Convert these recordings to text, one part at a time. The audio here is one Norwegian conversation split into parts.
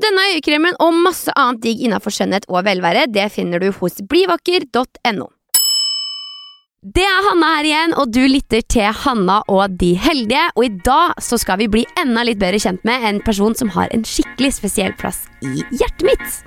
Denne øyekremen og masse annet digg innenfor skjønnhet og velvære, det finner du hos blivakker.no. Det er Hanna her igjen, og du lytter til Hanna og de heldige. Og i dag så skal vi bli enda litt bedre kjent med en person som har en skikkelig spesiell plass i hjertet mitt.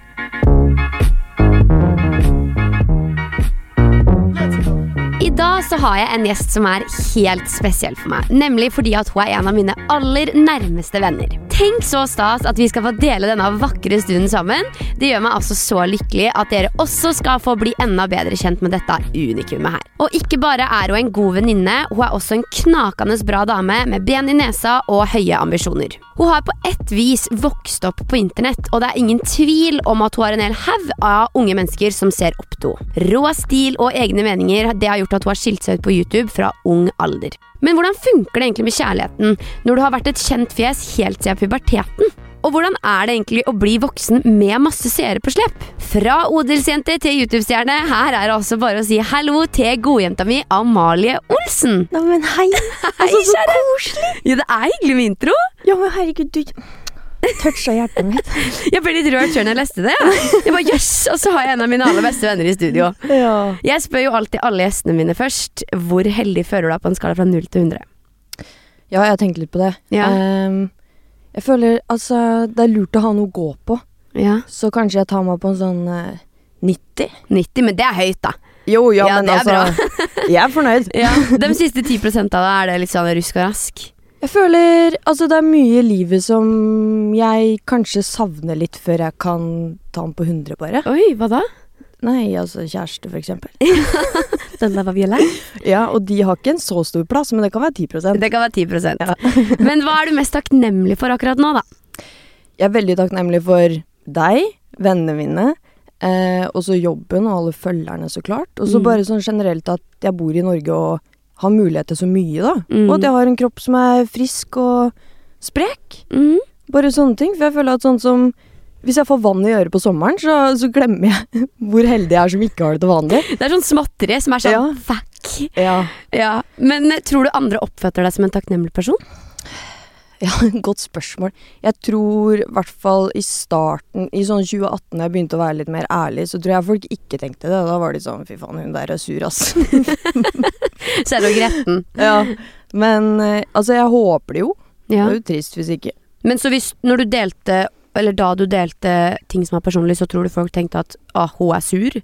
Dag så har jeg en gjest som er helt spesiell for meg. Nemlig fordi at hun er en av mine aller nærmeste venner. Tenk så stas at vi skal få dele denne vakre stunden sammen. Det gjør meg altså så lykkelig at dere også skal få bli enda bedre kjent med dette unikumet her. Og ikke bare er hun en god venninne, hun er også en knakende bra dame med ben i nesa og høye ambisjoner. Hun har på ett vis vokst opp på internett, og det er ingen tvil om at hun har en hel haug av unge mennesker som ser opp til henne. Rå stil og egne meninger, det har gjort at hun har skilt seg ut på YouTube fra ung alder. Men hvordan funker det egentlig med kjærligheten når du har vært et kjent fjes helt siden puberteten? Og hvordan er det egentlig å bli voksen med masse seere på slep? Fra odelsjente til YouTube-stjerne, her er det altså bare å si hallo til godjenta mi Amalie Olsen. Nei, men hei! Altså, så koselig! Ja, det er hyggelig med intro. Ja, men herregud, du toucha hjertet mitt. Jeg ble litt rørt før jeg leste det. Jeg bare, jøss, Og så har jeg en av mine aller beste venner i studio. Ja. Jeg spør jo alltid alle gjestene mine først. Hvor heldig føler du deg på en skala fra 0 til 100? ja, jeg har tenkt litt på det. Ja. Um, jeg føler altså Det er lurt å ha noe å gå på, Ja. så kanskje jeg tar meg på en sånn uh, 90. 90, men det er høyt, da. Jo, ja, Ja, men altså Jeg er fornøyd. Ja. De siste 10 av det, er det litt sånn rusk og rask? Jeg føler Altså, det er mye i livet som jeg kanskje savner litt før jeg kan ta den på 100, bare. Oi, hva da? Nei, altså kjæreste, for eksempel. Den der var Violett? Ja, og de har ikke en så stor plass, men det kan være 10% Det kan være 10 Ja. Men hva er du mest takknemlig for akkurat nå, da? Jeg er veldig takknemlig for deg, vennene mine, eh, og så jobben og alle følgerne, så klart. Og så Mm. bare sånn generelt at jeg bor i Norge og har mulighet til så mye, da. Mm. Og at jeg har en kropp som er frisk og sprek. Mm. Bare sånne ting. For jeg føler at sånn som Hvis jeg får vann i øret på sommeren, så, så glemmer jeg hvor heldig jeg er som ikke har det til vanlig. Det er sånn småtteri som er sånn Ja. fuck. Ja. Ja. Men tror du andre oppfatter deg som en takknemlig person? Ja, godt spørsmål. Jeg tror i hvert fall i starten, i sånn 2018, da jeg begynte å være litt mer ærlig, så tror jeg folk ikke tenkte det. Da var de sånn fy faen, hun der er sur, ass. Er du gretten. ja. Men eh, altså, jeg håper det jo. Ja. Det er jo trist hvis ikke. Men så hvis, når du delte Eller da du delte ting som er personlig, så tror du folk tenkte at ah, hun er sur?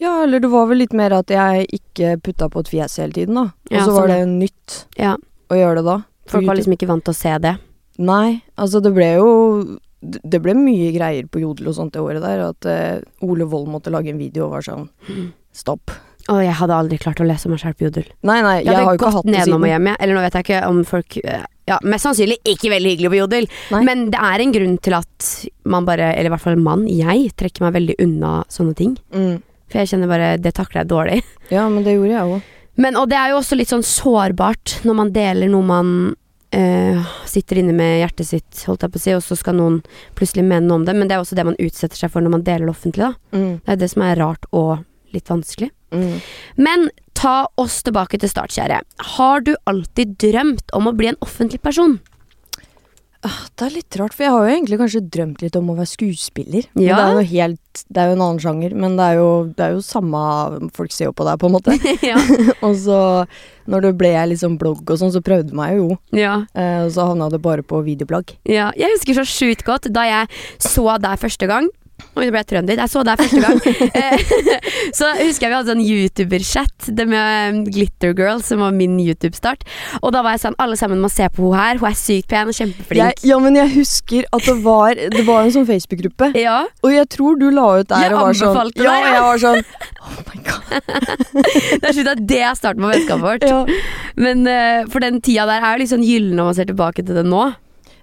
Ja, eller det var vel litt mer at jeg ikke putta på et fjes hele tiden, da. Og Ja, så var sånn, det nytt Ja. å gjøre det da. Folk var liksom ikke vant til å se det. Nei, altså det ble jo Det ble mye greier på Jodel og sånt det året der. At uh, Ole Wold måtte lage en video og var sånn Stopp. Å, jeg hadde aldri klart å lese meg selv på Jodel. Nei, nei, jeg, Jeg har jo ikke hatt det siden. hjem. Eller nå vet jeg ikke om folk eh, Ja, mest sannsynlig ikke veldig hyggelig på Jodel. Nei. Men det er en grunn til at man bare, eller i hvert fall mann, jeg, trekker meg veldig unna sånne ting. Mm. For jeg kjenner bare Det takler jeg dårlig. Ja, men det gjorde jeg òg. Men, og det er jo også litt sånn sårbart når man deler noe man eh, sitter inne med hjertet sitt, holdt jeg på å si, og så skal noen plutselig mene noe om det. Men det er også det man utsetter seg for når man deler det offentlig, da. Mm. Det er det som er rart og litt vanskelig. Mm. Men ta oss tilbake til start, kjære. Har du alltid drømt om å bli en offentlig person? Ah, Det er litt rart, for jeg har jo egentlig kanskje drømt litt om å være skuespiller. Ja. Det er helt Det er jo en annen sjanger, men det er jo, det er jo samme Folk ser jo på deg, på en måte. og så, når det ble liksom blogg og sånn, så prøvde meg jo. ja. Eh, og så havna det bare på videoblogg. Ja, jeg husker så sjukt godt da jeg så deg første gang. Oi, nå ble jeg trønder. Jeg så deg første gang. Eh, så husker jeg vi hadde sånn YouTuber-chat, det med um, Glitter Girl, som var min YouTube-start. Og da var jeg sånn, alle sammen må se på hun her, hun er sykt pen og Jeg, kjempeflink. ja, men jeg husker at det var, det var en sånn Facebook-gruppe. Ja, Og jeg tror du la ut der Jeg og var sånn Ja, deg, ja. jeg var sånn Oh my god. det er slutt at det er starten på vennskapet vårt. Ja. Men uh, for den tida der er jo litt sånn gyllen når man ser tilbake til det nå.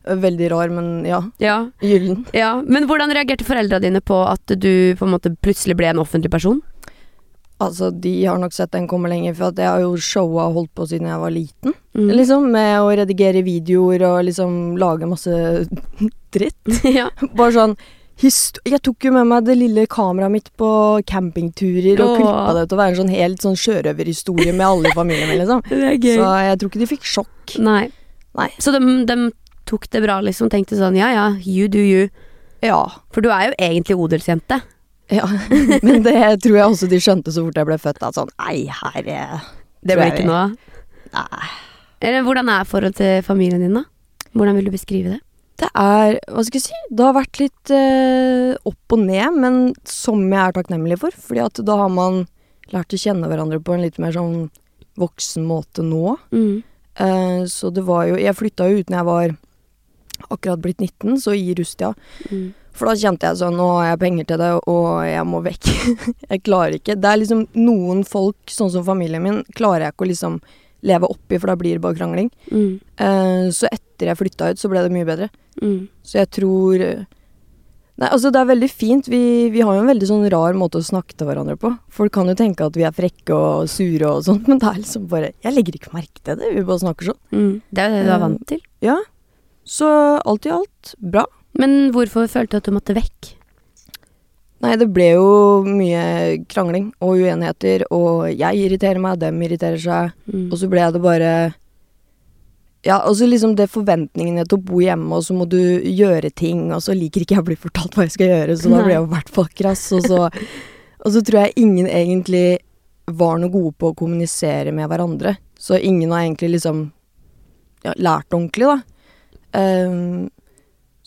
Veldig rar, men ja. Ja, Gyllen. ja. Men hvordan reagerte foreldra dine på at du på en måte plutselig ble en offentlig person? Altså, de har nok sett den komme lenger, for jeg har jo showa og holdt på siden jeg var liten. Mm. Liksom, med å redigere videoer og liksom lage masse dritt. ja. Bare sånn Jeg tok jo med meg det lille kameraet mitt på campingturer og klippa det til å være en sånn helt sånn sjørøverhistorie med alle i familien min, liksom. Det Så jeg tror ikke de fikk sjokk. Nei. Nei. Så de, de tok det bra, liksom? Tenkte sånn ja ja, you do you. Ja. For du er jo egentlig odelsjente. ja. Men det tror jeg også de skjønte så fort jeg ble født. At sånn Nei, her er Det ble ikke noe av. Nei. Eller hvordan er forholdet til familien din, da? Hvordan vil du beskrive det? Det er Hva skal jeg si? Det har vært litt eh, opp og ned, men som jeg er takknemlig for. Fordi at da har man lært å kjenne hverandre på en litt mer sånn voksen måte nå. Mm. Eh, så det var jo Jeg flytta jo ut når jeg var akkurat blitt 19, så i Rustia. Mm. For da kjente jeg sånn Nå har jeg penger til det, og jeg må vekk. jeg klarer ikke. Det er liksom noen folk, sånn som familien min, klarer jeg ikke å liksom leve oppi, for da blir det bare krangling. Mm. Eh, så etter jeg flytta ut, så ble det mye bedre. Mm. Så jeg tror Nei, altså det er veldig fint. Vi, vi har jo en veldig sånn rar måte å snakke til hverandre på. Folk kan jo tenke at vi er frekke og sure og sånt, men det er liksom bare Jeg legger ikke merke til det. Vi bare snakker sånn. Mm. Det er jo det du er vant til. Ja. Så alt i alt bra. Men hvorfor følte du at du måtte vekk? Nei, det ble jo mye krangling og uenigheter, og jeg irriterer meg, dem irriterer seg, Mm. og så ble det bare Ja, og så liksom det forventningene til å bo hjemme, og så må du gjøre ting, og så liker ikke jeg å bli fortalt hva jeg skal gjøre, så da blir jeg i hvert fall krass, og så Og så tror jeg ingen egentlig var noe gode på å kommunisere med hverandre, så ingen har egentlig liksom ja, lært ordentlig, da. Ehm,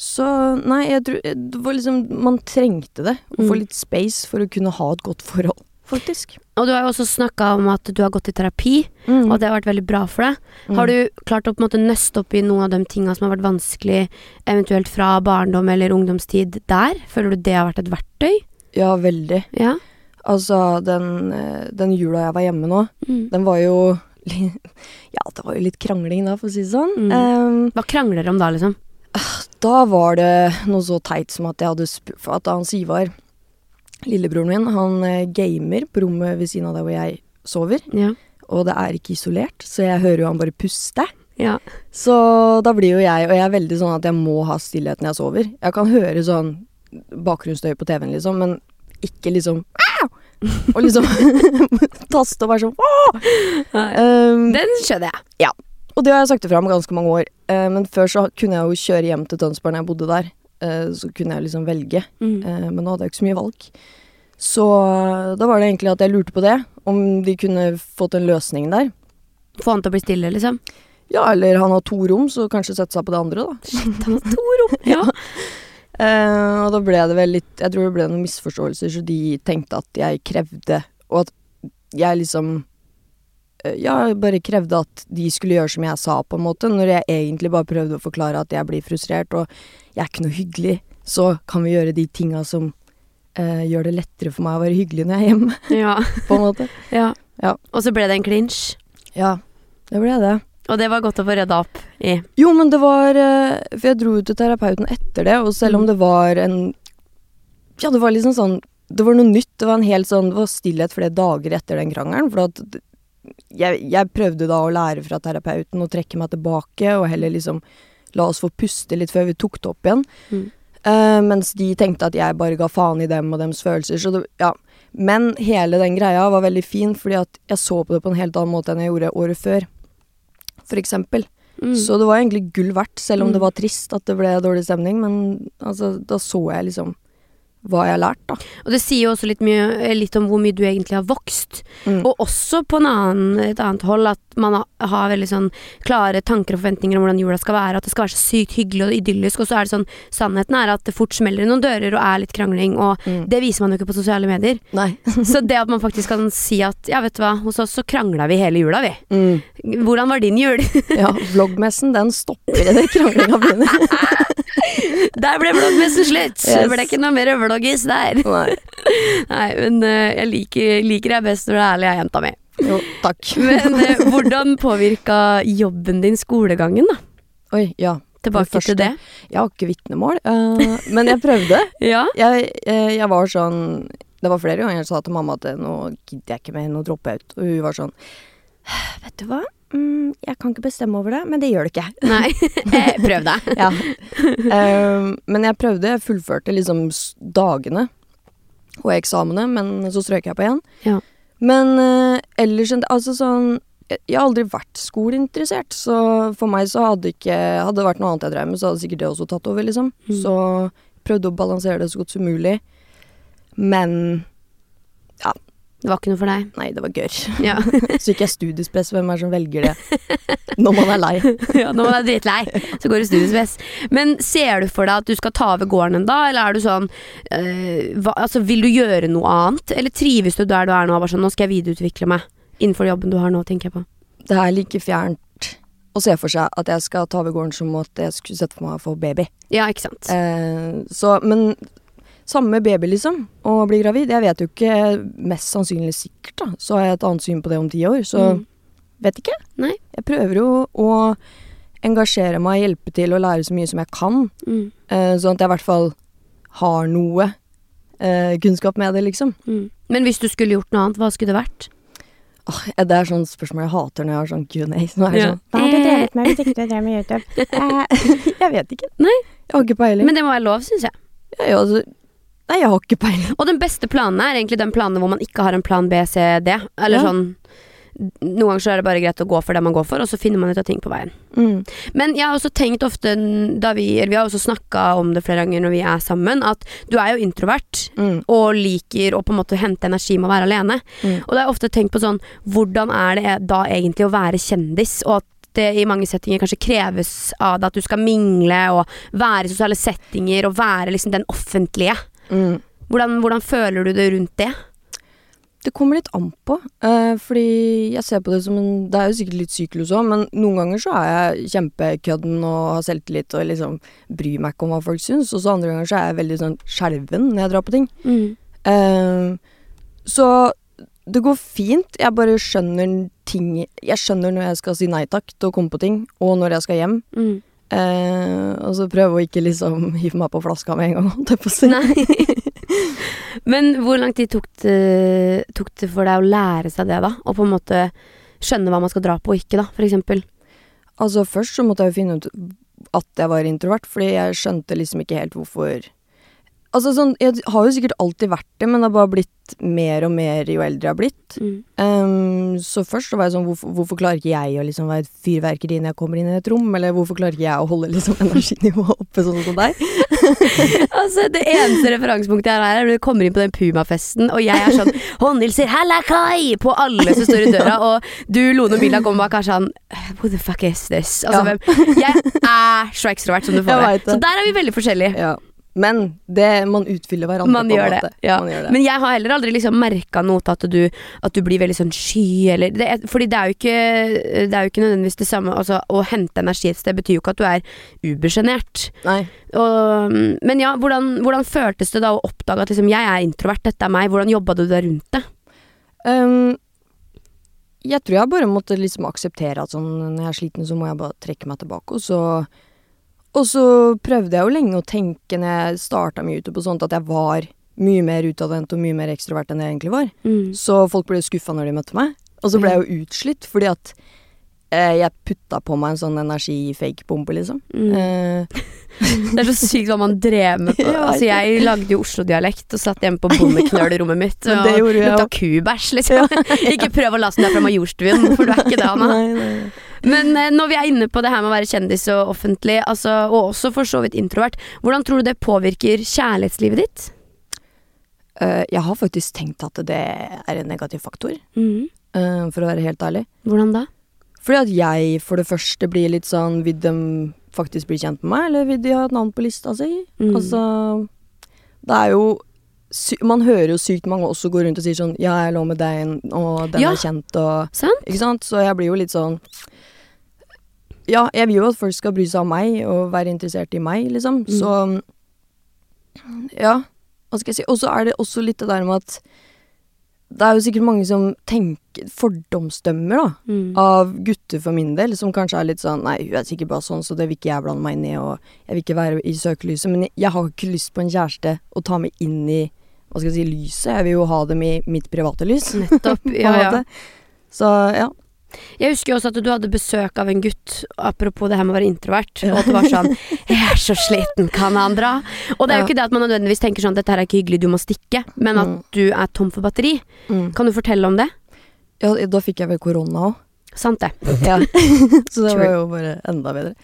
så nei, jeg tror det var liksom Man trengte det. Å få Mm. litt space for å kunne ha et godt forhold, faktisk. Og du har jo også snakka om at du har gått i terapi, og at det har vært veldig bra for deg. Mm. Har du klart å på en måte nøste opp i noen av de tinga som har vært vanskelig, eventuelt fra barndom eller ungdomstid der? Føler du det har vært et verktøy? Ja, veldig. Ja. Altså, den, eh, den jula jeg var hjemme nå, Mm. den var jo Ja, det var jo litt krangling da, for å si det sånn. Mm. Um, Hva krangler dere om da, liksom? da var det noe så teit som at jeg hadde spurt at han Sivar, lillebroren min, han eh, gamer på rommet ved siden av der hvor jeg sover. Ja. Og det er ikke isolert, så jeg hører jo han bare puste. Ja. Så da blir jo jeg Og jeg er veldig sånn at jeg må ha stillhet når jeg sover. Jeg kan høre sånn bakgrunnsstøy på TV-en, liksom, men ikke liksom! Og liksom taste og være sånn um, Den skjønner jeg. Ja. Og det har jeg sagt ifra om ganske mange år. Uh, men før så kunne jeg jo kjøre hjem til Tønsberg når jeg bodde der. Uh, så kunne jeg liksom velge. Mm. Uh, men nå hadde jeg ikke så mye valg. Så eh, da var det egentlig at jeg lurte på det. Om de kunne fått en løsning der. Få han til å bli stille, liksom. Ja, eller han har to rom, så kanskje sette seg på det andre, da. Shit, Han har to rom. Ja. Eh, og da ble det vel litt Jeg tror det ble noen misforståelser, så de tenkte at jeg krevde Og at jeg liksom uh, Ja, bare krevde at de skulle gjøre som jeg sa, på en måte, når jeg egentlig bare prøvde å forklare at jeg blir frustrert, og jeg er ikke noe hyggelig. Så kan vi gjøre de tinga som uh, gjør det lettere for meg å være hyggelig når jeg er hjemme, ja. på en måte. ja. Ja. Og så ble det en clinch. Ja, det ble det. Og det var godt å få rydda opp i. Jo, men det var eh, For jeg dro ut til terapeuten etter det, og selv om Mm. det var en Ja, det var liksom sånn Det var noe nytt. Det var en helt sånn Det var stillhet flere dager etter den krangelen. For at jeg, jeg prøvde da å lære fra terapeuten og trekke meg tilbake, og heller liksom la oss få puste litt før vi tok det opp igjen. Mm. Uh, mens de tenkte at jeg bare ga faen i dem og deres følelser. Så det, ja. Men hele den greia var veldig fin, fordi at jeg så på det på en helt annen måte enn jeg gjorde året før. Eksempel. Mm. Så det var egentlig gull verdt, selv om Mm. det var trist at det ble dårlig stemning. Men altså, da så jeg liksom hva jeg har lært, da. Og det sier jo også litt, mye, eh, litt om hvor mye du egentlig har vokst. Mm. Og også på en annen, et annet hold at man ha- har veldig sånn klare tanker og forventninger om hvordan jula skal være. At det skal være så sykt hyggelig og idyllisk. Og så er det sånn, sannheten er at det fort smeller i noen dører og er litt krangling. Og Mm. det viser man jo ikke på sosiale medier. Så det at man faktisk kan si at ja, vet du hva, hos oss så krangla vi hele jula, vi. Mm. Hvordan var din jul? Ja, vloggmessen den stopper idet kranglinga begynner. Der ble bloggmessen slutt! Det ble ikke noe mer vloggis der. Nei. Nei, men uh, jeg liker, liker deg best når du er ærlig, jeg, jenta mi. Jo, takk. Men uh, hvordan påvirka jobben din skolegangen, da? Oi, ja. Tilbake første, til det. Jeg har ikke vitnemål, uh, men jeg prøvde. Ja. Jeg, jeg var sånn Det var flere ganger jeg sa til mamma at nå gidder jeg ikke mer, nå dropper jeg ut. Og hun var sånn Vet du hva, mm, jeg kan ikke bestemme over det, men det gjør det ikke. Nei, eh, prøv deg. ja. Um, men jeg prøvde, jeg fullførte liksom dagene og eksamene, men så strøk jeg på igjen. Ja. Men uh, ellers Altså sånn jeg jeg har aldri vært skoleinteressert, så for meg så hadde ikke Hadde det vært noe annet jeg drev med, så hadde sikkert det også tatt over, liksom. Mm. Så prøvde å balansere det så godt som mulig. Men Det var ikke noe for deg. nei, det var gørr. Ja. Så ikke jeg studiespress, Hvem er det som velger det? Når man er lei. ja, når man er dritlei, så går det studiespress. Men ser du for deg at du skal ta over gården en dag, eller er du sånn øh, hva, Altså, vil du gjøre noe annet, eller trives du der du er nå? Bare sånn, nå skal jeg videreutvikle meg innenfor jobben du har nå, tenker jeg på. Det er like fjernt å se for seg at jeg skal ta over gården som at jeg skulle sett for meg å få baby. Ja, ikke sant. Eh, så, men samme baby, liksom. Å bli gravid. Jeg vet jo ikke mest sannsynlig sikkert, da. Så har jeg et annet syn på det om ti år. Så Mm. vet ikke. Nei. Jeg prøver jo å engasjere meg, hjelpe til og lære så mye som jeg kan. Mm. Eh, sånn at jeg i hvert fall har noe eh, kunnskap med det, liksom. Mm. Men hvis du skulle gjort noe annet, hva skulle det vært? Oh, det er sånn spørsmål jeg hater når jeg har sånn Q&A. Så nå det Ja. sånn Hva har du drevet med hvis ikke du drev med YouTube? Eh, jeg vet ikke. Nei. Jeg har ikke peiling. Men det må være lov, syns jeg. Ja, ja, altså, nei, jeg har ikke peiling. Og den beste planen er egentlig den planen hvor man ikke har en plan B, C, D. Eller Ja. sånn Noen ganger så er det bare greit å gå for det man går for, og så finner man ut av ting på veien. Mm. Men jeg har også tenkt ofte da vi Eller vi har også snakka om det flere ganger når vi er sammen, at du er jo introvert. Mm. Og liker å på en måte hente energi med å være alene. Mm. Og da har jeg ofte tenkt på sånn Hvordan er det da egentlig å være kjendis? Og at det i mange settinger kanskje kreves av deg at du skal mingle og være i sosiale settinger og være liksom den offentlige. Mm. Hvordan, hvordan føler du det rundt det? Det kommer litt an på. eh, fordi jeg ser på det som en Det er jo sikkert litt syklus òg, men noen ganger så er jeg kjempekødden og har selvtillit og liksom bryr meg ikke om hva folk syns. Og så andre ganger så er jeg veldig sånn skjelven når jeg drar på ting. Eh, så det går fint. Jeg bare skjønner ting Jeg skjønner når jeg skal si nei takk til å komme på ting, og når jeg skal hjem. Mm. Eh, og så prøve å ikke liksom hive meg på flaska med en gang, holdt jeg på å si. Nei. Men hvor lang tid tok det, tok det for deg å lære seg det, da? Og på en måte skjønne hva man skal dra på og ikke, da, for eksempel? Altså Først så måtte jeg jo finne ut at jeg var introvert, fordi jeg skjønte liksom ikke helt hvorfor Altså sånn, Jeg har jo sikkert alltid vært det, men det har bare blitt mer og mer jo eldre jeg har blitt. Mm. Um, så først så var jeg sånn hvorfor, hvorfor klarer ikke jeg å liksom være et fyrverkeri når jeg kommer inn i et rom? Eller hvorfor klarer ikke jeg å holde liksom energinivået oppe sånn som deg? Altså, Det eneste referansepunktet jeg har, er når du kommer inn på den Puma-festen, og jeg er sånn Håndhilser 'hallakai' på alle som står i døra, og du, Lone og Milla, kommer bak og er sånn Who the fuck is this? Altså, Ja. hvem Jeg er så ekstrovert som du får det. Så der er vi veldig forskjellige. Ja. Men det, man utfyller hverandre Man på en måte. det, ja. det. Men jeg har heller aldri liksom merka noe til at du, at du blir veldig sånn sky, eller det er, Fordi det er jo ikke Det er jo ikke nødvendigvis det samme Altså, å hente energi et sted betyr jo ikke at du er ubersjenert. Men ja, hvordan, hvordan føltes det da å oppdage at liksom, jeg er introvert, dette er meg? Hvordan jobba du deg rundt det? Um, jeg tror jeg bare måtte liksom akseptere at sånn, når jeg er sliten, så må jeg bare trekke meg tilbake. Og så, og så prøvde jeg jo lenge å tenke når jeg starta med YouTube og sånt, at jeg var mye mer utadvendt og mye mer ekstrovert enn jeg egentlig var. Så folk ble skuffa når de møtte meg. Og så ble jeg jo utslitt, fordi at eh, jeg putta på meg en sånn energi-fake-bombe, liksom. Mm. Eh, Det er så sykt hva man drev med. På. Altså, jeg lagde jo Oslo-dialekt og satt hjemme på bondeknølrommet mitt og det gjorde jeg lukta kubæsj, liksom. ikke prøv å laste du er fra Majorstuen, for du er ikke det, Anna. nei, nei. Men eh, når vi er inne på det her med å være kjendis og offentlig, altså, og også for så vidt introvert, hvordan tror du det påvirker kjærlighetslivet ditt? Uh, jeg har faktisk tenkt at det er en negativ faktor, Mm. uh, for å være helt ærlig. Hvordan da? Fordi at jeg for det første blir litt sånn Vil de faktisk bli kjent med meg, eller vil de ha et navn på lista si? Mm. Altså Det er jo Man hører jo sykt mange også gå rundt og sier sånn Ja, jeg lå med deg, og den Ja. er kjent, og Sant? Ikke sant? Så jeg blir jo litt sånn Ja, jeg vil jo at folk skal bry seg om meg og være interessert i meg, liksom. Mm. Så Ja, hva skal jeg si. Og så er det også litt det der med at det er jo sikkert mange som tenker fordomsdømmer, da Mm. av gutter for min del, som kanskje er litt sånn Nei, hun er sikkert bare sånn, så det vil ikke jeg blande meg inn i, og jeg vil ikke være i søkelyset. Men jeg, jeg har ikke lyst på en kjæreste å ta meg inn i hva skal jeg si, lyset. Jeg vil jo ha dem i mitt private lys. Nettopp. Ja, ja. Så ja. Jeg husker også at du hadde besøk av en gutt, apropos det her med å være introvert, og at det var sånn 'Jeg er så sliten, kan han dra?' Og det er jo ikke det at man nødvendigvis tenker sånn 'Dette her er ikke hyggelig, du må stikke', men at Mm. du er tom for batteri. Mm. Kan du fortelle om det? ja. Da fikk jeg vel korona òg. Sant det. Ja. så det var jo bare enda bedre.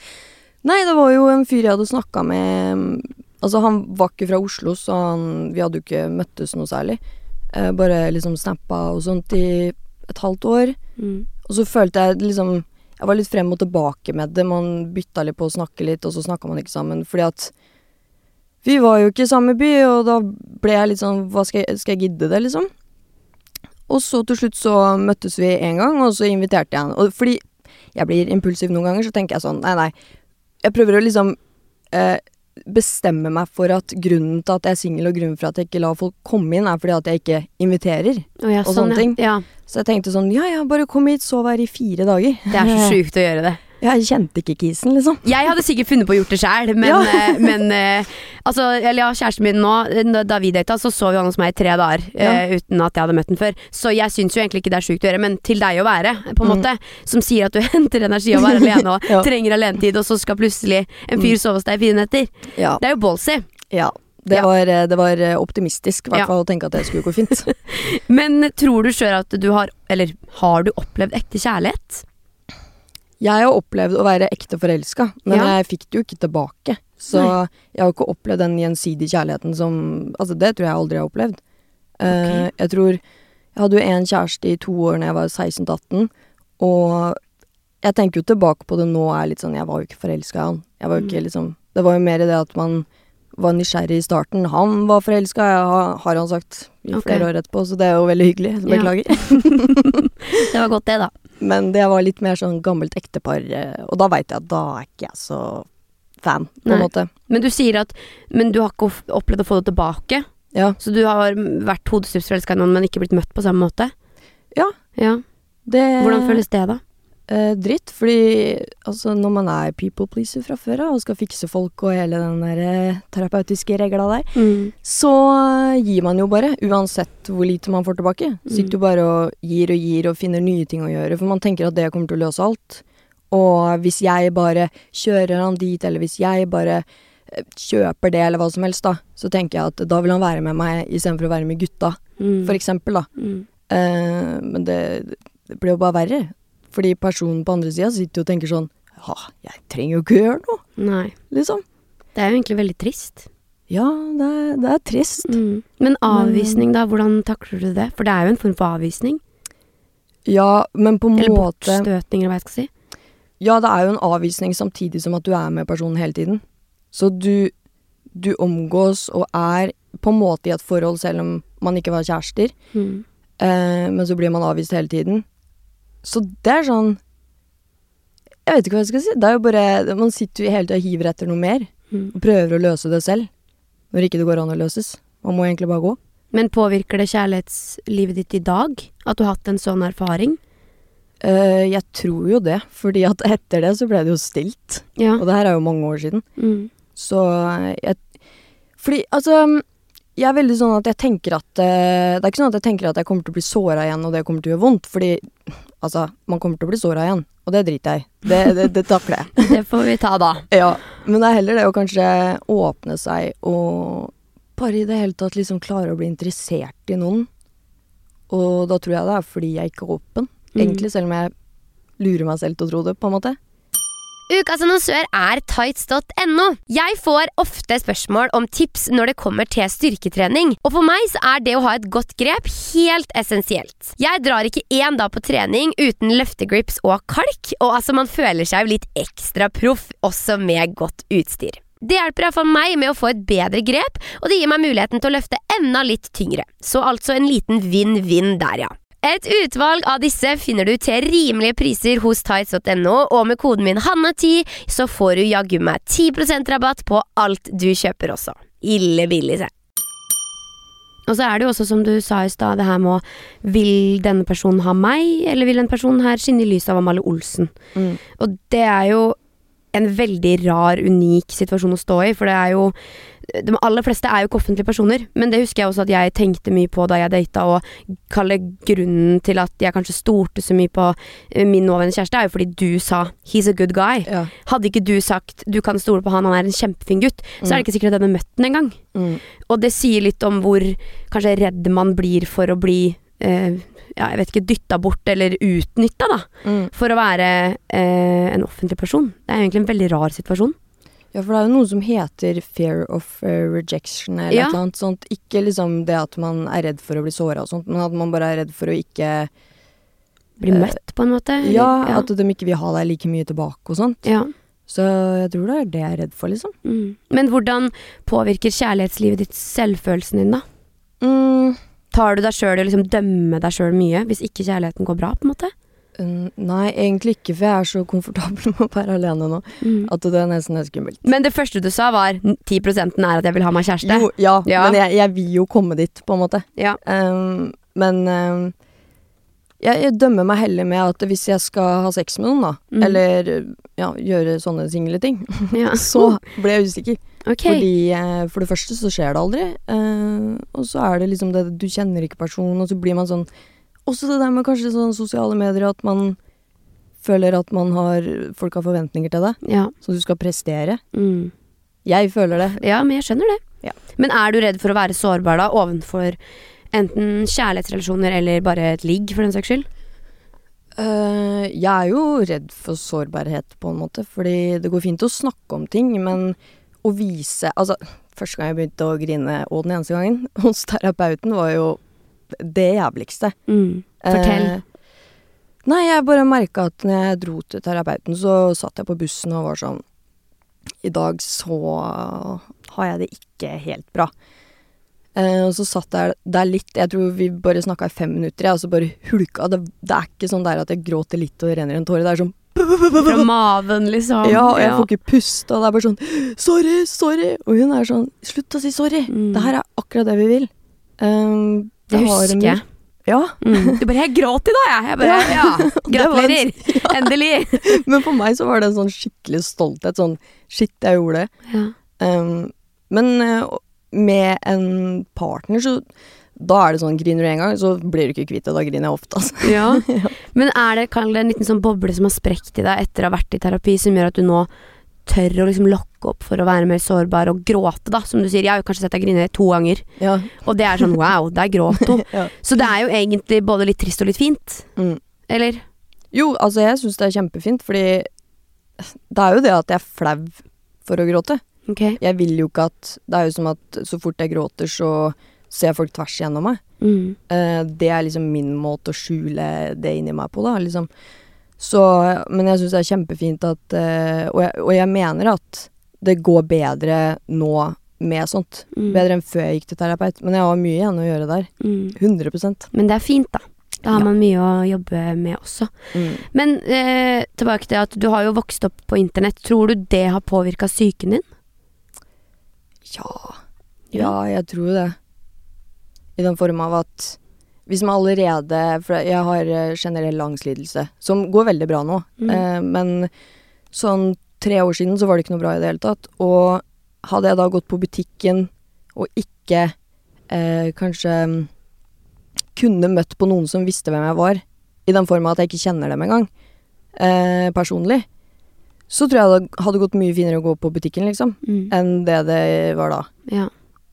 Nei, det var jo en fyr jeg hadde snakka med Altså, han var ikke fra Oslo, så han, vi hadde jo ikke møttes noe særlig. Eh, bare liksom snappa og sånt i et halvt år. Mm. Og så følte jeg liksom Jeg var litt frem og tilbake med det. Man bytta litt på å snakke litt, og så snakka man ikke sammen. Fordi at vi var jo ikke i samme by, og da ble jeg litt sånn Hva skal jeg, skal jeg gidde det, liksom? Og så til slutt så møttes vi en gang, og så inviterte jeg han. Og fordi jeg blir impulsiv noen ganger, så tenker jeg sånn Nei, nei. Jeg prøver å liksom eh, bestemme meg for at grunnen til at jeg er singel, og grunnen for at jeg ikke lar folk komme inn, er fordi at jeg ikke inviterer. Oh, ja, Og sånn, sånne ting. ja. Så jeg tenkte sånn Ja, ja, bare kom hit, sov her i fire dager. Det er så sjukt å gjøre det. Jeg kjente ikke kisen, liksom. Jeg hadde sikkert funnet på å gjort det sjæl, men, Ja. eh, men eh, altså, eller ja, kjæresten min nå, eh, da vi data, så sov vi han hos meg i tre dager eh, uten at jeg hadde møtt den før. Så jeg syns jo egentlig ikke det er sjukt å gjøre, men til deg å være, på en Mm. måte, som sier at du henter energi av å være alene og Ja. trenger alenetid, og så skal plutselig en fyr sove hos deg i fire netter. Ja. Det er jo ballsy. ja. Det, Ja. Var, det var optimistisk, i hvert Ja. fall, å tenke at det skulle gå fint. Men tror du sjøl at du har Eller har du opplevd ekte kjærlighet? Jeg har opplevd å være ekte forelska, men Ja. jeg fikk det jo ikke tilbake. Så Nei. jeg har ikke opplevd den gjensidige kjærligheten som Altså, det tror jeg aldri jeg har opplevd. Eh, jeg tror Jeg hadde jo en kjæreste i to år når jeg var 16-18, og jeg tenker jo tilbake på det nå er litt sånn Jeg var jo ikke forelska i han. Jeg var jo ikke liksom Det var jo mer det at man var nysgjerrig i starten. Han var forelska, har har han sagt i flere okay. år etterpå, så det er jo veldig hyggelig. Beklager. Ja. Det var godt, det, da. Men det var litt mer sånn gammelt ektepar, eh, og da veit jeg at da er ikke jeg så fan, på en måte. Men du sier at Men du har ikke opplevd å få det tilbake? Ja. Så du har vært hodestups forelska i noen, men ikke blitt møtt på samme måte? Ja. ja. Det Hvordan føles det, da? Eh, dritt, fordi altså, når man er people pleaser fra før av og skal fikse folk og hele den der eh, terapeutiske regla der, Mm. så gir man jo bare, uansett hvor lite man får tilbake. Sitter jo bare og gir og gir og finner nye ting å gjøre, for man tenker at det kommer til å løse alt. Og hvis jeg bare kjører han dit, eller hvis jeg bare eh, kjøper det, eller hva som helst, da, så tenker jeg at da vil han være med meg istedenfor å være med gutta, Mm. for eksempel, da. Mm. Uh, men det, det blir jo bare verre. Fordi personen på andre sida sitter jo og tenker sånn Ja, jeg trenger jo ikke gjøre noe, Nei. liksom. Det er jo egentlig veldig trist. Ja, det er, det er trist. Mm. Men avvisning, da? Hvordan takler du det? For det er jo en form for avvisning. Ja, men på en Eller måte bortstøtning, eller hva jeg skal si. Ja, det er jo en avvisning samtidig som at du er med personen hele tiden. Så du, du omgås og er på en måte i et forhold selv om man ikke var kjærester, Mm. eh, men så blir man avvist hele tiden. Så det er sånn Jeg vet ikke hva jeg skal si. Det er jo bare Man sitter jo hele tida og hiver etter noe mer. Mm. og prøver å løse det selv, når ikke det går an å løses. Man må egentlig bare gå. Men påvirker det kjærlighetslivet ditt i dag? At du har hatt en sånn erfaring? Uh, jeg tror jo det, fordi at etter det så ble det jo stilt. Ja. Og det her er jo mange år siden. Mm. Så jeg Fordi, altså Jeg er veldig sånn at jeg tenker at uh, Det er ikke sånn at jeg tenker at jeg kommer til å bli såra igjen, og det kommer til å gjøre vondt. Fordi altså, man kommer til å bli såra igjen, og det driter jeg i. Det, det, det takler jeg. Det får vi ta da. Ja, men det er heller det å kanskje åpne seg og bare i det hele tatt liksom klare å bli interessert i noen. Og da tror jeg det er fordi jeg ikke er åpen, Mm. egentlig, selv om jeg lurer meg selv til å tro det, på en måte. Ukas annonsør er tights.no. Jeg får ofte spørsmål om tips når det kommer til styrketrening, og for meg så er det å ha et godt grep helt essensielt. Jeg drar ikke én dag på trening uten løftegrips og kalk, og altså man føler seg jo litt ekstra proff også med godt utstyr. Det hjelper iallfall meg med å få et bedre grep, og det gir meg muligheten til å løfte enda litt tyngre. Så altså en liten vinn-vinn der, ja. Et utvalg av disse finner du til rimelige priser hos tights.no, og med koden min Hanna10 så får du jaggu meg 10% rabatt på alt du kjøper også. Ille billig, se. Og så er det jo også, som du sa i stad, det her med å Vil denne personen ha meg, eller vil denne personen her skinne i lyset av Amalie Olsen? Mm. Og det er jo en veldig rar, unik situasjon å stå i, for det er jo de aller fleste er jo ikke offentlige personer, men det husker jeg også at jeg tenkte mye på da jeg data, og kalle grunnen til at jeg kanskje stolte så mye på eh, min nåværende kjæreste, er jo fordi du sa 'he's a good guy'. Ja. Hadde ikke du sagt 'du kan stole på han, han er en kjempefin gutt', så er det ikke sikkert at jeg hadde møtt den engang. Mm. Og det sier litt om hvor kanskje redd man blir for å bli eh, ja, jeg vet ikke, dytta bort eller utnytta, da. Mm. For å være eh, en offentlig person. Det er egentlig en veldig rar situasjon. Ja, for det er jo noe som heter fear of eh, rejection eller Ja. annet sånt. Ikke liksom det at man er redd for å bli såra og sånt, men at man bare er redd for å ikke Bli Eh, møtt, på en måte. Ja, ja. at de ikke vil ha deg like mye tilbake og sånt. ja. Så jeg tror det er det jeg er redd for, liksom. Mm. Men hvordan påvirker kjærlighetslivet ditt selvfølelsen din, da? Mm. Tar du deg sjøl i å liksom dømme deg sjøl mye hvis ikke kjærligheten går bra? på en måte? Mm, Nei, egentlig ikke, for jeg er så komfortabel med å være alene nå at det er nesten litt skummelt. Men det første du sa, var 10% er at jeg vil ha meg kjæreste. Jo, ja, Ja. men jeg, jeg vil jo komme dit, på en måte. Ja. Um, men um, jeg, jeg dømmer meg heller med at hvis jeg skal ha sex med noen, da, Mm. eller ja, gjøre sånne single ting, ja. så blir jeg usikker. Okay. Fordi eh, for det første så skjer det aldri, uh, og så er det liksom det du kjenner ikke personen, og så blir man sånn Også det der med kanskje sånn sosiale medier, at man føler at man har Folk har forventninger til deg, Ja. så du skal prestere. Mm. Jeg føler det. ja, men jeg skjønner det. Ja. Men er du redd for å være sårbar da, ovenfor enten kjærlighetsrelasjoner eller bare et ligg, for den saks skyld? Uh, jeg er jo redd for sårbarhet, på en måte, fordi det går fint å snakke om ting, men å vise Altså, første gang jeg begynte å grine, og den eneste gangen, hos terapeuten, var jo det jævligste. Mm. Fortell. Eh, nei, jeg bare merka at når jeg dro til terapeuten, så satt jeg på bussen og var sånn I dag så har jeg det ikke helt bra. Eh, og så satt jeg der litt Jeg tror vi bare snakka i fem minutter, jeg, og så bare hulka. Det, det er ikke sånn der at jeg gråter litt og renner en tåre. Det er sånn Fra maven, liksom. Ja, og jeg får ikke puste, og det er bare sånn Sorry, sorry! Og hun er sånn Slutt å si sorry! Mm. Det her er akkurat det vi vil. Um, Det husker jeg. Ja. Mm. Du bare 'Jeg gråt i dag, jeg'. jeg bare, ja. Var en- ja. Endelig. Men for meg så var det en sånn skikkelig stolthet. Sånn shit, jeg gjorde det. Ja. Um, men eh, med en partner, så da er det sånn griner du en gang, så blir du ikke kvitt det. Da griner jeg ofte, altså. Ja. Men er det, det en liten sånn boble som har sprekt i deg etter å ha vært i terapi, som gjør at du nå tør å liksom lokke opp for å være mer sårbar og gråte, da? Som du sier, jeg har jo kanskje sett deg grine to ganger, Ja. og det er sånn wow, der gråt hun. ja. Så det er jo egentlig både litt trist og litt fint. Mm. Eller? Jo, altså jeg syns det er kjempefint, fordi det er jo det at jeg er flau for å gråte. Okay. Jeg vil jo ikke at Det er jo som at så fort jeg gråter, så ser folk tvers igjennom meg. Mm. Uh, det er liksom min måte å skjule det inni meg på, da, liksom. Så Men jeg syns det er kjempefint at uh, og, jeg, og jeg mener at det går bedre nå med sånt. Mm. Bedre enn før jeg gikk til terapeut. Men jeg har mye igjen å gjøre der. Mm. 100 Men det er fint, da. Da har Ja. man mye å jobbe med også. mm. Men uh, tilbake til at du har jo vokst opp på internett. Tror du det har påvirka psyken din? Ja. Ja, jeg tror det. I den form av at hvis man allerede For jeg har eh, generell angstlidelse, som går veldig bra nå. Mm. Eh, men sånn tre år siden så var det ikke noe bra i det hele tatt. Og hadde jeg da gått på butikken og ikke eh, kanskje mm, kunne møtt på noen som visste hvem jeg var, i den forma at jeg ikke kjenner dem engang, eh, personlig, så tror jeg det hadde gått mye finere å gå på butikken, liksom, Mm. enn det det var da. Ja.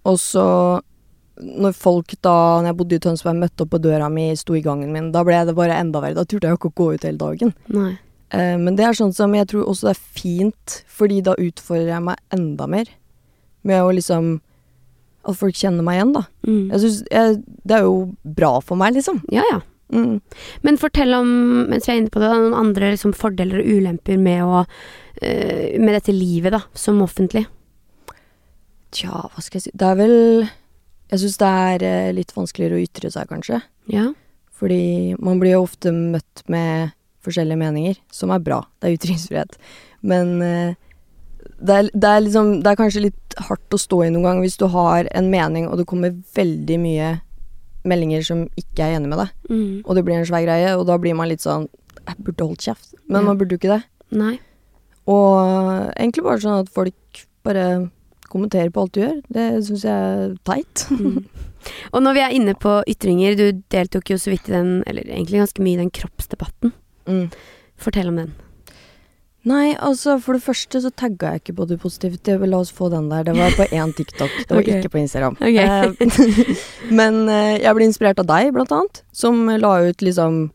Og så, når folk da, når jeg bodde i Tønsberg, møtte opp på døra mi, sto i gangen min, da ble det bare enda verre. Da turte jeg jo ikke å gå ut hele dagen. Nei. Eh, men det er sånn som jeg tror også det er fint, fordi da utfordrer jeg meg enda mer. Med å liksom At folk kjenner meg igjen, da. Mm. Jeg synes, jeg, Det er jo bra for meg, liksom. Ja, ja. Mm. Men fortell om, mens vi er inne på det, da, noen andre liksom, fordeler og ulemper med, å, øh, med dette livet da, som offentlig. Tja, hva skal jeg si Det er vel Jeg syns det er eh, litt vanskeligere å ytre seg, kanskje. Ja. Fordi man blir jo ofte møtt med forskjellige meninger, som er bra. Det er ytringsfrihet. Men eh, det, er, det, er liksom, det er kanskje litt hardt å stå i noen gang hvis du har en mening, og det kommer veldig mye meldinger som ikke er enig med deg, Mm. og det blir en svær greie, og da blir man litt sånn Jeg burde holdt kjeft, men Ja. man burde jo ikke det. Nei. Og egentlig bare sånn at folk bare kommenterer på alt du gjør. Det syns jeg er teit. Mm. Og når vi er inne på ytringer, du deltok jo så vidt i den, eller egentlig ganske mye i den kroppsdebatten. Mm. Fortell om den. Nei, altså for det første så tagga jeg ikke body positivity. La oss få den der. Det var på én TikTok. Det var okay. ikke på Instagram. Ok. Eh, Men eh, jeg ble inspirert av deg, blant annet. Som la ut liksom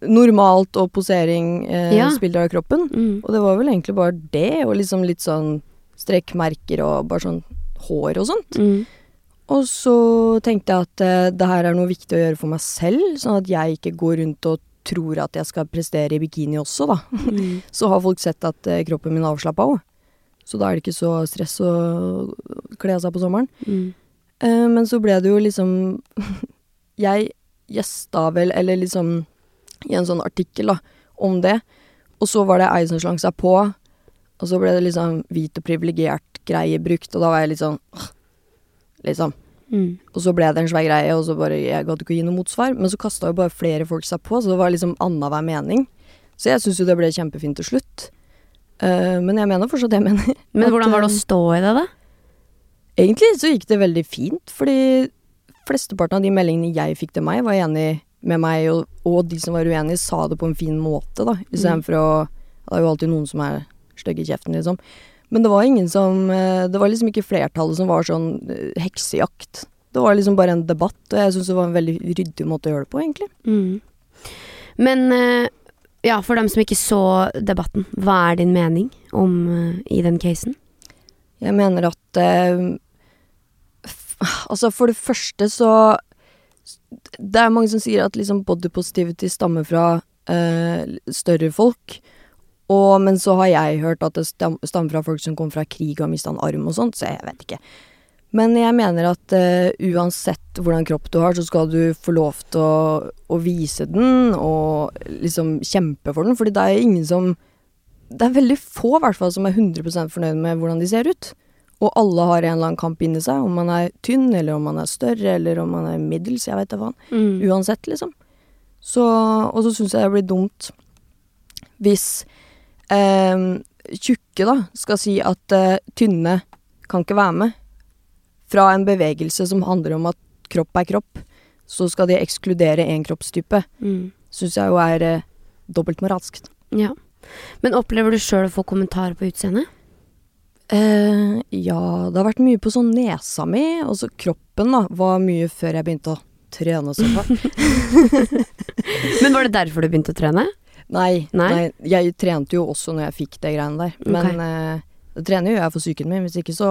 normalt og posering eh, Ja. av kroppen. Mm. Og det var vel egentlig bare det, og liksom litt sånn strekkmerker og bare sånn hår og sånt. Mm. Og så tenkte jeg at eh, det her er noe viktig å gjøre for meg selv, sånn at jeg ikke går rundt og tror at jeg skal prestere i bikini også, da. Mm. Så har folk sett at eh, kroppen min er avslappa òg. Så da er det ikke så stress å kle av seg på sommeren. Mm. Eh, men så ble det jo liksom Jeg gjesta vel, eller liksom i en sånn artikkel da, om det. Og så var det ei som slang seg på, og så ble det liksom hvit og privilegert greie brukt, og da var jeg litt sånn «Åh», Liksom. Mm. Og så ble det en svær greie, og så bare Jeg gadd ikke å gi noe motsvar. Men så kasta jo bare flere folk seg på, så det var liksom annenhver mening. Så jeg syns jo det ble kjempefint til slutt. Uh, men jeg mener fortsatt det jeg mener. Men At, hvordan var det å eh, stå i det, da? Egentlig så gikk det veldig fint, fordi flesteparten av de meldingene jeg fikk til meg, var enig med meg, og, og de som var uenige, sa det på en fin måte, da. Istedenfor å Det er jo alltid noen som er stygge kjeften, liksom. Men det var ingen som eh, Det var liksom ikke flertallet som var sånn eh, heksejakt. Det var liksom bare en debatt, og jeg syns det var en veldig ryddig måte å gjøre det på, egentlig. Mm. Men eh, ja, for dem som ikke så debatten, hva er din mening om i den casen? Jeg mener at Altså, for det første så Det er mange som sier at liksom body positivity stammer fra eh, større folk. Og, men så har jeg hørt at det stam, stammer fra folk som kommer fra krig og har mista en arm og sånt, så jeg vet ikke. Men jeg mener at uh, uansett hvordan kropp du har, så skal du få lov til å, å vise den og liksom kjempe for den, fordi det er ingen som Det er veldig få i hvert fall som er 100% fornøyd med hvordan de ser ut. Og alle har en eller annen kamp inni seg, om man er tynn, eller om man er større, eller om man er middels, jeg vet da faen. Mm. Uansett, liksom. Så, og så syns jeg det blir dumt hvis eh, tjukke da skal si at eh, tynne kan ikke være med. Fra en bevegelse som handler om at kropp er kropp, så skal de ekskludere én kroppstype. Mm. Syns jeg jo er eh, dobbeltmoralsk. Ja. Men opplever du sjøl å få kommentarer på utseendet? Eh, ja, det har vært mye på sånn nesa mi, og så kroppen da, var mye før jeg begynte å trene så hardt. Men var det derfor du begynte å trene? Nei, Nei? nei, jeg trente jo også når jeg fikk det greiene der. Men Men eh, det trener jo jeg for psyken min, hvis ikke så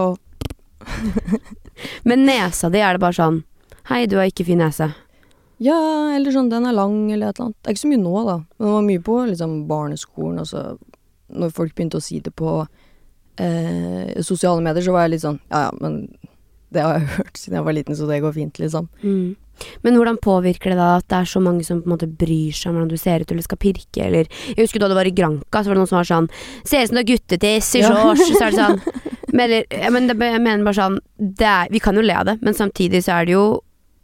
Men nesa di, er det bare sånn Hei, du har ikke fin nese. Ja, eller sånn den er lang, eller et eller annet. Det er ikke så mye nå, da. Men det var mye på liksom barneskolen, og så når folk begynte å si det på eh, sosiale medier, så var jeg litt sånn ja ja, men det har jeg hørt siden jeg var liten, så det går fint, liksom. Mm. Men hvordan påvirker det da at det er så mange som på en måte bryr seg om hvordan du ser ut eller skal pirke, eller Jeg husker da det var i Granca, så var det noen som var sånn Ser ut som du har guttetiss i shorts. Så er det sånn Men, eller, jeg, mener, jeg mener bare sånn det er, Vi kan jo le av det, men samtidig så er det jo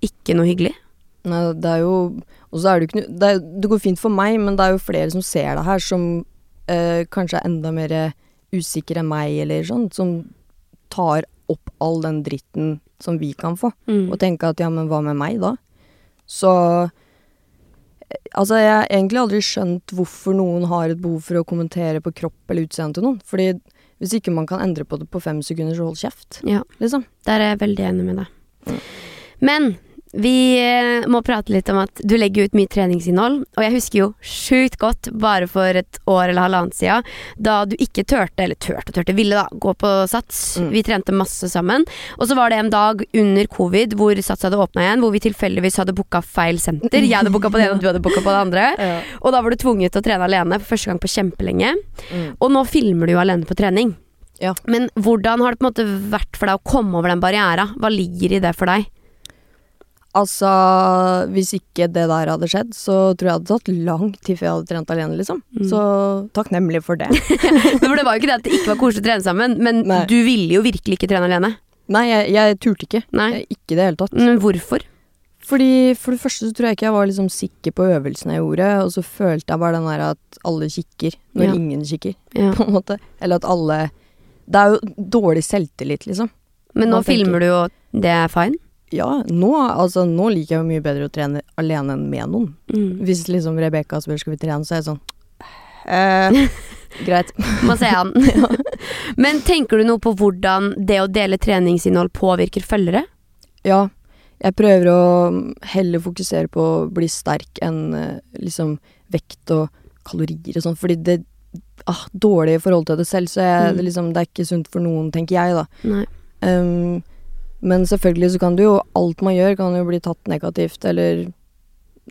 ikke noe hyggelig. Nei, det er jo Og så er det jo ikke noe det, det går fint for meg, men det er jo flere som ser det her, som øh, kanskje er enda mer usikre enn meg, eller sånn, som tar opp all den dritten som vi kan få. Mm. og tenke at ja, men hva med meg da? Så eh, Altså, jeg har egentlig aldri skjønt hvorfor noen har et behov for å kommentere på kropp eller utseende til noen. Fordi hvis ikke man kan endre på det på fem sekunder, så hold kjeft, Ja. liksom. Der er jeg veldig enig med deg. Men Vi eh, må prate litt om at du legger ut mye treningsinnhold. Og jeg husker jo sjukt godt, bare for et år eller halvannet siden, da du ikke turte, eller turte og turte, ville da, gå på Sats. Mm. Vi trente masse sammen. Og så var det en dag under covid hvor Sats hadde åpna igjen, hvor vi tilfeldigvis hadde booka feil senter. Jeg hadde booka på det ene, og du hadde booka på det andre. Ja. Og da var du tvunget til å trene alene for første gang på kjempelenge. Mm. Og nå filmer du jo alene på trening. Ja. Men hvordan har det på en måte vært for deg å komme over den barriera? Hva ligger i det for deg? Altså, hvis ikke det der hadde skjedd, så tror jeg det hadde tatt lang tid før jeg hadde trent alene, liksom. Mm. Så takknemlig for det. For det var jo ikke det at det ikke var koselig å trene sammen, men Nei. du ville jo virkelig ikke trene alene. Nei, jeg, jeg turte ikke. Nei. Jeg, ikke i det hele tatt. Men hvorfor? Fordi For det første så tror jeg ikke jeg var liksom sikker på øvelsene jeg gjorde, og så følte jeg bare den der at alle kikker når Ja. ingen kikker, Ja. på en måte. Eller at alle Det er jo dårlig selvtillit, liksom. Men nå filmer du jo Det er fine. Ja, nå, altså, nå liker jeg jo mye bedre å trene alene enn med noen. Mm. Hvis liksom Rebekka spør skal vi trene, så er jeg sånn eh, Greit. Må se an. Men tenker du noe på hvordan det å dele treningsinnhold påvirker følgere? Ja, jeg prøver å heller fokusere på å bli sterk enn eh, liksom vekt og kalorier og sånn, fordi det ah, Dårlig i forhold til det selv, så jeg, Mm. det, liksom, det er ikke sunt for noen, tenker jeg, da. Nei. Um, men selvfølgelig så kan du jo Alt man gjør, kan jo bli tatt negativt, eller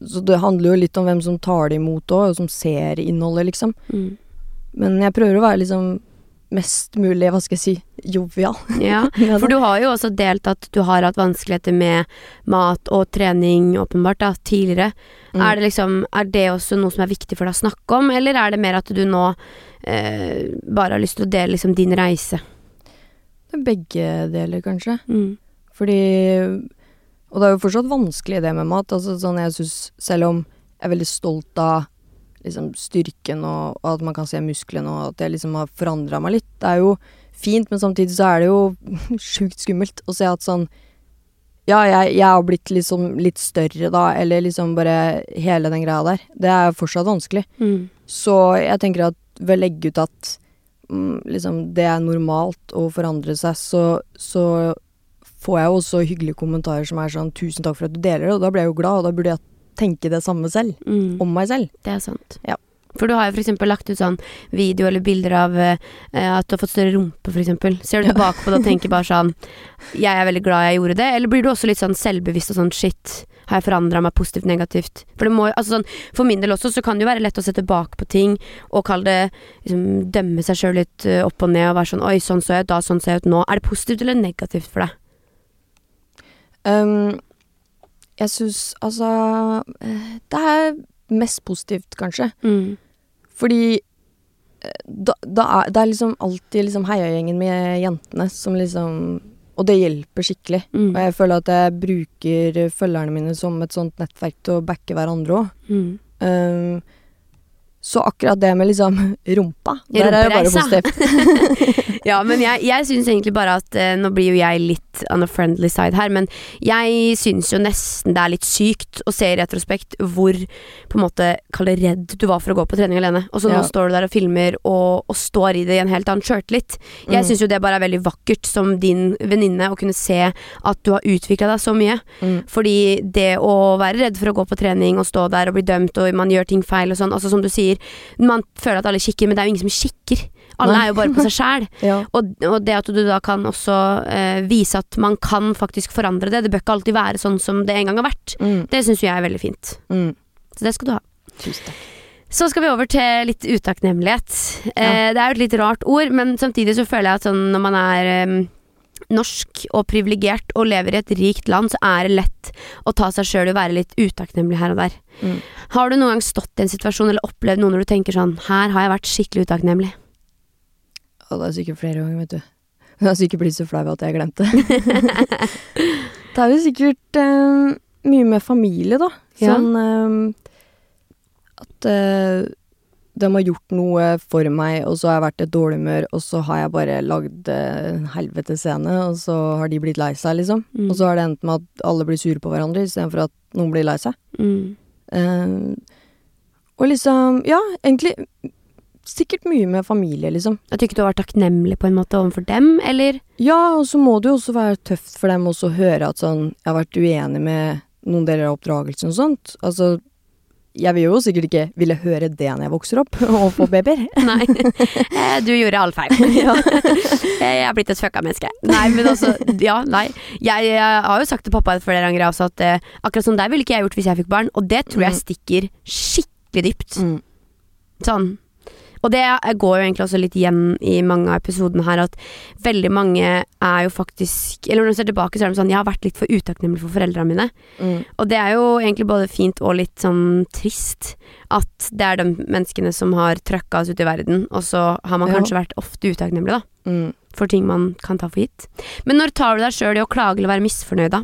Så det handler jo litt om hvem som tar det imot òg, og som ser innholdet, liksom. Mm. Men jeg prøver å være liksom mest mulig, hva skal jeg si, jovial. Ja, for du har jo også delt at du har hatt vanskeligheter med mat og trening, åpenbart, da, tidligere. Mm. Er, det liksom, er det også noe som er viktig for deg å snakke om, eller er det mer at du nå eh, bare har lyst til å dele liksom din reise? Begge deler, kanskje. Mm. Fordi Og det er jo fortsatt vanskelig det med mat. Altså sånn jeg synes, Selv om jeg er veldig stolt av liksom, styrken og, og at man kan se musklene og at jeg liksom har forandra meg litt. Det er jo fint, men samtidig så er det jo sjukt skummelt å se at sånn Ja, jeg, jeg har blitt liksom litt større da, eller liksom bare hele den greia der. Det er fortsatt vanskelig. Mm. Så jeg tenker at ved å legge ut at mm, liksom, det er normalt å forandre seg, så, så får jeg jo også hyggelige kommentarer som er sånn 'tusen takk for at du deler det', og da blir jeg jo glad, og da burde jeg tenke det samme selv. Mm. Om meg selv. Det er sant. Ja. For du har jo eksempel lagt ut sånn video eller bilder av eh, at du har fått større rumpe, eksempel. Ser du tilbake på det og tenker bare sånn Jeg er veldig glad jeg gjorde det, eller blir du også litt sånn selvbevisst og sånn shit, har jeg forandra meg positivt, negativt? For det må Altså sånn For min del også så kan det jo være lett å se tilbake på ting og kalle det liksom dømme seg sjøl litt eh, opp og ned og være sånn oi, sånn så jeg ut da, sånn ser jeg ut nå. Er det positivt eller negativt for deg? Um, jeg syns altså eh, Det er mest positivt, kanskje. Mm. Fordi eh, da, da er, det er liksom alltid liksom heiagjengen med jentene som liksom Og det hjelper skikkelig. Mm. Og jeg føler at jeg bruker følgerne mine som et sånt nettverk til å backe hverandre òg. Mm. Um, så akkurat det med liksom rumpa, der er det bare positivt. Ja, men jeg, jeg syns egentlig bare at eh, Nå blir jo jeg litt on a friendly side her, men jeg syns jo nesten det er litt sykt å se i retrospekt hvor på en måte Kall det redd du var for å gå på trening alene. Og så nå Ja. står du der og filmer og, og står i det i en helt annen sjøltillit. Jeg Mm. syns jo det bare er veldig vakkert som din venninne å kunne se at du har utvikla deg så mye. Mm. Fordi det å være redd for å gå på trening og stå der og bli dømt og man gjør ting feil og sånn, altså som du sier, man føler at alle kikker, men det er jo ingen som kikker. Alle Nei. er jo bare på seg sjæl. Ja. Og, og det at du da kan også uh, vise at man kan faktisk forandre det. Det bør ikke alltid være sånn som det en gang har vært. Mm. Det syns jeg er veldig fint. Mm. Så det skal du ha. Tusen takk. Så skal vi over til litt utakknemlighet. Eh, det er jo et litt rart ord, men samtidig så føler jeg at sånn når man er eh, norsk og privilegert og lever i et rikt land, så er det lett å ta seg sjøl og være litt utakknemlig her og der. Mm. Har du noen gang stått i en situasjon eller opplevd noe når du tenker sånn Her har jeg vært skikkelig utakknemlig. Og det er sikkert flere ganger, vet du. Hun har sikkert blitt så flau at jeg glemte. det er jo sikkert eh, mye med familie, da. Ja. Sånn eh, at eh, de har gjort noe for meg, og så har jeg vært i et dårlig humør, og så har jeg bare lagd eh, en helvetes scene, og så har de blitt lei seg, liksom. Mm. Og så har det endt med at alle blir sure på hverandre istedenfor at noen blir lei seg. Mm. Uh, og liksom Ja, egentlig sikkert mye med familie, liksom. At du ikke har vært takknemlig på en måte overfor dem, eller? Ja, og så må det jo også være tøft for dem også å høre at sånn Jeg har vært uenig med noen deler av oppdragelsen og sånt. Altså, jeg vil jo sikkert ikke ville høre det når jeg vokser opp og får babyer. Nei. Eh, Du gjorde alt feil. Ja. Jeg er blitt et fucka menneske. Nei, men altså, ja, nei. Jeg, jeg har jo sagt til pappa flere ganger også at eh, akkurat som deg ville ikke jeg gjort hvis jeg fikk barn, og det tror jeg Mm. stikker skikkelig dypt. Mm. Sånn. Og det går jo egentlig også litt igjen i mange av episodene her, at veldig mange er jo faktisk Eller når du ser tilbake, så er de sånn Jeg har vært litt for utakknemlig for foreldrene mine. Mm. Og det er jo egentlig både fint og litt sånn trist at det er de menneskene som har trøkka oss ut i verden, og så har man Ja. kanskje vært ofte utakknemlig, da. Mm. For ting man kan ta for gitt. Men når tar du deg sjøl i å klage eller være misfornøyd, da?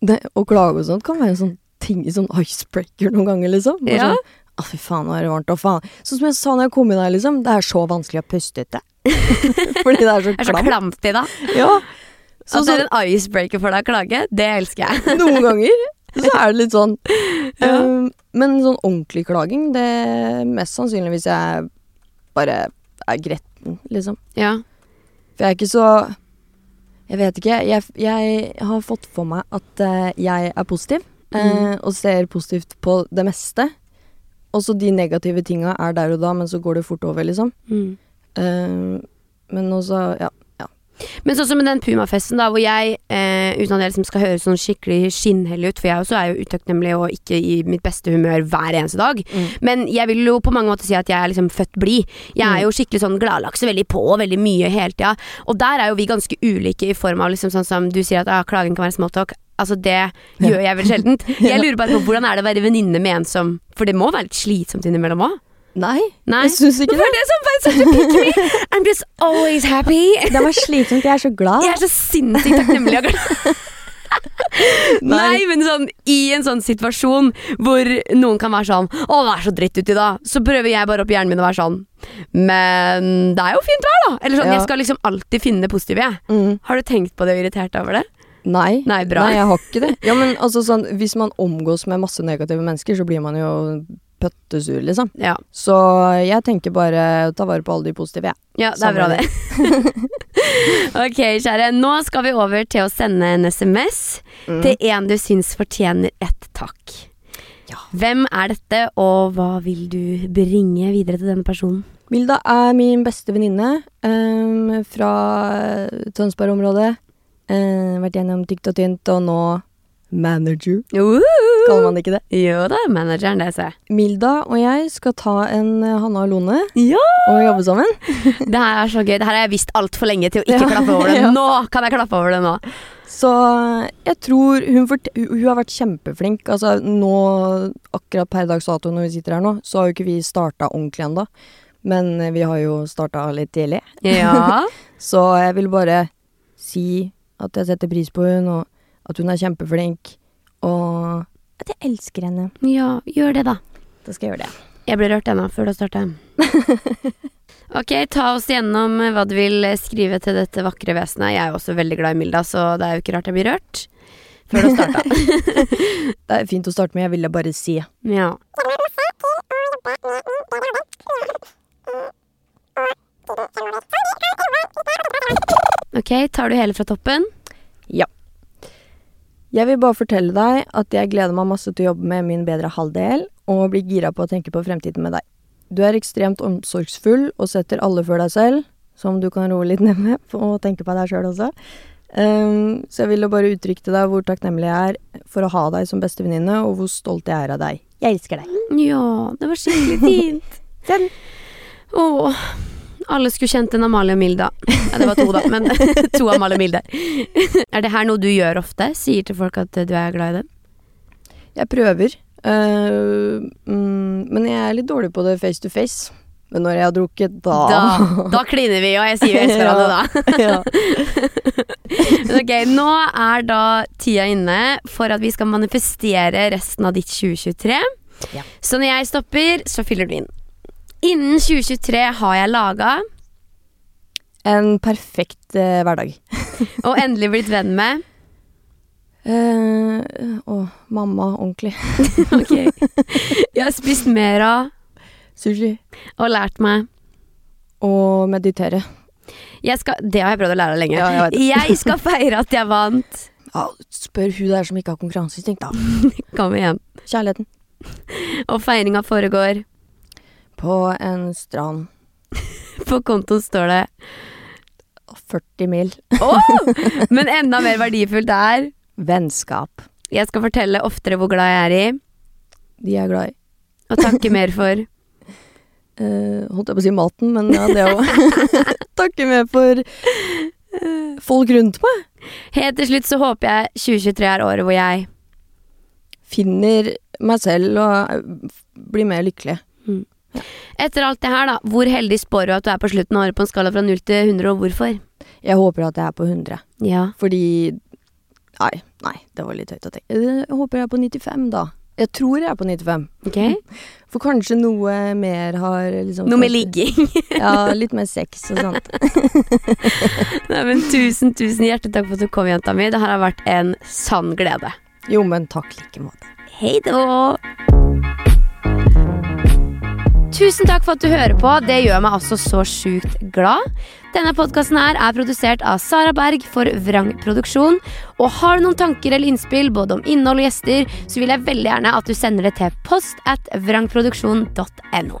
Det, å klage og sånt kan være en sånn ting, sånn icebreaker noen ganger, liksom. Bare Ja. Sånn, å, fy faen, nå er det varmt, og faen. Sånn som jeg sa når jeg kom inn her, liksom. Det er så vanskelig å puste ute. Fordi det er så Det er så klamt. klamt i dag. Ja. Så, At det er en icebreaker for deg å klage, det elsker jeg. noen ganger så er det litt sånn. Ja. Um, men sånn ordentlig klaging, det er mest sannsynlig hvis jeg bare er gretten, liksom. Ja. For jeg er ikke så Jeg vet ikke. Jeg, jeg har fått for meg at uh, jeg er positiv, eh, Mm. og ser positivt på det meste. Og så de negative tinga er der og da, men så går det fort over, liksom. Mm. Uh, men også, ja. Men sånn som med den Puma-festen, da, hvor jeg, eh, uten at jeg liksom skal høres sånn skikkelig skinnhellig ut, for jeg også er jo utakknemlig og ikke i mitt beste humør hver eneste dag, Mm. men jeg vil jo på mange måter si at jeg er liksom født blid. Jeg er Mm. jo skikkelig sånn gladlaks og veldig på og veldig mye hele tida. Og der er jo vi ganske ulike i form av liksom sånn som du sier at ah, klagen kan være småtalk. Altså det gjør jeg vel sjeldent. Jeg lurer bare på hvordan er det å være venninne med en som For det må være litt slitsomt innimellom òg? Nei, Nei. jeg syns ikke Hvorfor det. er det som bare such a pick me? I'm just always happy. Det var slitsomt. Jeg er så glad. Jeg er så sinnssykt takknemlig. og glad. Nei, men sånn i en sånn situasjon hvor noen kan være sånn 'Å, det er så dritt uti da', så prøver jeg bare opp hjernen min å være sånn 'Men det er jo fint vær, da'. Eller sånn, Ja. Jeg skal liksom alltid finne det positive, jeg. Mm. Har du tenkt på det og irritert deg over det? Nei. Nei, bra. Nei, jeg har ikke det. Ja, men altså sånn, Hvis man omgås med masse negative mennesker, så blir man jo pøttesur, liksom. Ja, Så jeg tenker bare ta vare på alle de positive, jeg. ja det er bra, det. ok, kjære. Nå skal vi over til å sende en SMS Mm. til en du syns fortjener et takk. Ja. Hvem er dette, og hva vil du bringe videre til denne personen? Milda er min beste venninne um, fra Tønsberg-området. Uh, vært gjennom tykt og tynt, og nå manager, kaller man ikke det. Jo da, manageren, det ser jeg. Milda og jeg skal ta en eh, Hanna og Lone Ja! og jobbe sammen. Det her er så gøy. Det her har jeg visst altfor lenge til å ikke Ja. klappe over det. Nå kan jeg klappe over det nå. Så jeg tror hun, hun har vært kjempeflink. Altså nå, akkurat per dags dato når vi sitter her nå, så har jo ikke vi starta ordentlig ennå. Men eh, vi har jo starta litt tidlig. Ja. Så jeg vil bare si at jeg setter pris på hun, og at hun er kjempeflink. Og at jeg elsker henne. ja, gjør det, da. Da skal jeg gjøre det. Jeg ble rørt ennå, før du starta. Ok, ta oss gjennom hva du vil skrive til dette vakre vesenet. Jeg er også veldig glad i Milda, så det er jo ikke rart jeg blir rørt. Før du starta. Det er fint å starte med, jeg ville bare si. ja. Ok, tar du hele fra toppen? Ja. Jeg vil bare fortelle deg at jeg gleder meg masse til å jobbe med min bedre halvdel, og blir gira på å tenke på fremtiden med deg. Du er ekstremt omsorgsfull og setter alle før deg selv, som du kan roe litt ned med og tenke på deg sjøl også. Um, så jeg ville bare uttrykke til deg hvor takknemlig jeg er for å ha deg som bestevenninne, og hvor stolt jeg er av deg. Jeg elsker deg. Ja, det var skikkelig fint. Den. Åh, alle skulle kjent en Amalie og Milda. Ja, det var to, da, men to Amalie og Milde. Er det her noe du gjør ofte? Sier til folk at du er glad i dem? Jeg prøver, uh, mm, men jeg er litt dårlig på det face to face. Men når jeg har drukket, da Da, da kliner vi, og jeg sier vi elsker hverandre da. Men ok, nå er da tida inne for at vi skal manifestere resten av ditt 2023. Ja. Så når jeg stopper, så fyller du inn. Innen 2023 har jeg laga En perfekt eh, hverdag. og endelig blitt venn med Eh, Å, mamma, ordentlig. Ok. Jeg har spist mer av Sushi. og lært meg Og meditere. jeg skal, Det har jeg prøvd å lære lenge. Ja, jeg vet det. jeg skal feire at jeg vant Ja, spør hun der som ikke har konkurranseinstinkt, da. Kom igjen. Kjærligheten. Og feiringa foregår. På en strand. På kontoen står det 40 mil. Men enda mer verdifullt er Vennskap. Jeg skal fortelle oftere hvor glad jeg er i, De er glad i. og takke mer for. uh, holdt jeg på å si maten, men ja, det òg. Takke mer for uh, folk rundt meg. Helt til slutt så håper jeg 2023 er året hvor jeg Finner meg selv og blir mer lykkelig. Etter alt det her, da, hvor heldig spår du at du er på slutten av året på en skala fra 0 til 100, og hvorfor? Jeg håper at jeg er på 100. Ja. Fordi Nei, nei, det var litt høyt å tenke. Jeg håper jeg er på 95, da. Jeg tror jeg er på 95. Okay. For kanskje noe mer har liksom Noe med ligging. Ja, litt mer sex og sånt. Nei, men tusen, tusen hjertelig takk for at du kom, jenta mi. Det her har vært en sann glede. Jo, men takk like måte. Hei da! Tusen takk for at du hører på. Det gjør meg altså så sjukt glad. Denne podkasten er produsert av Sara Berg for Vrang Produksjon. Og har du noen tanker eller innspill både om innhold og gjester, så vil jeg veldig gjerne at du sender det til post at vrangproduksjon.no.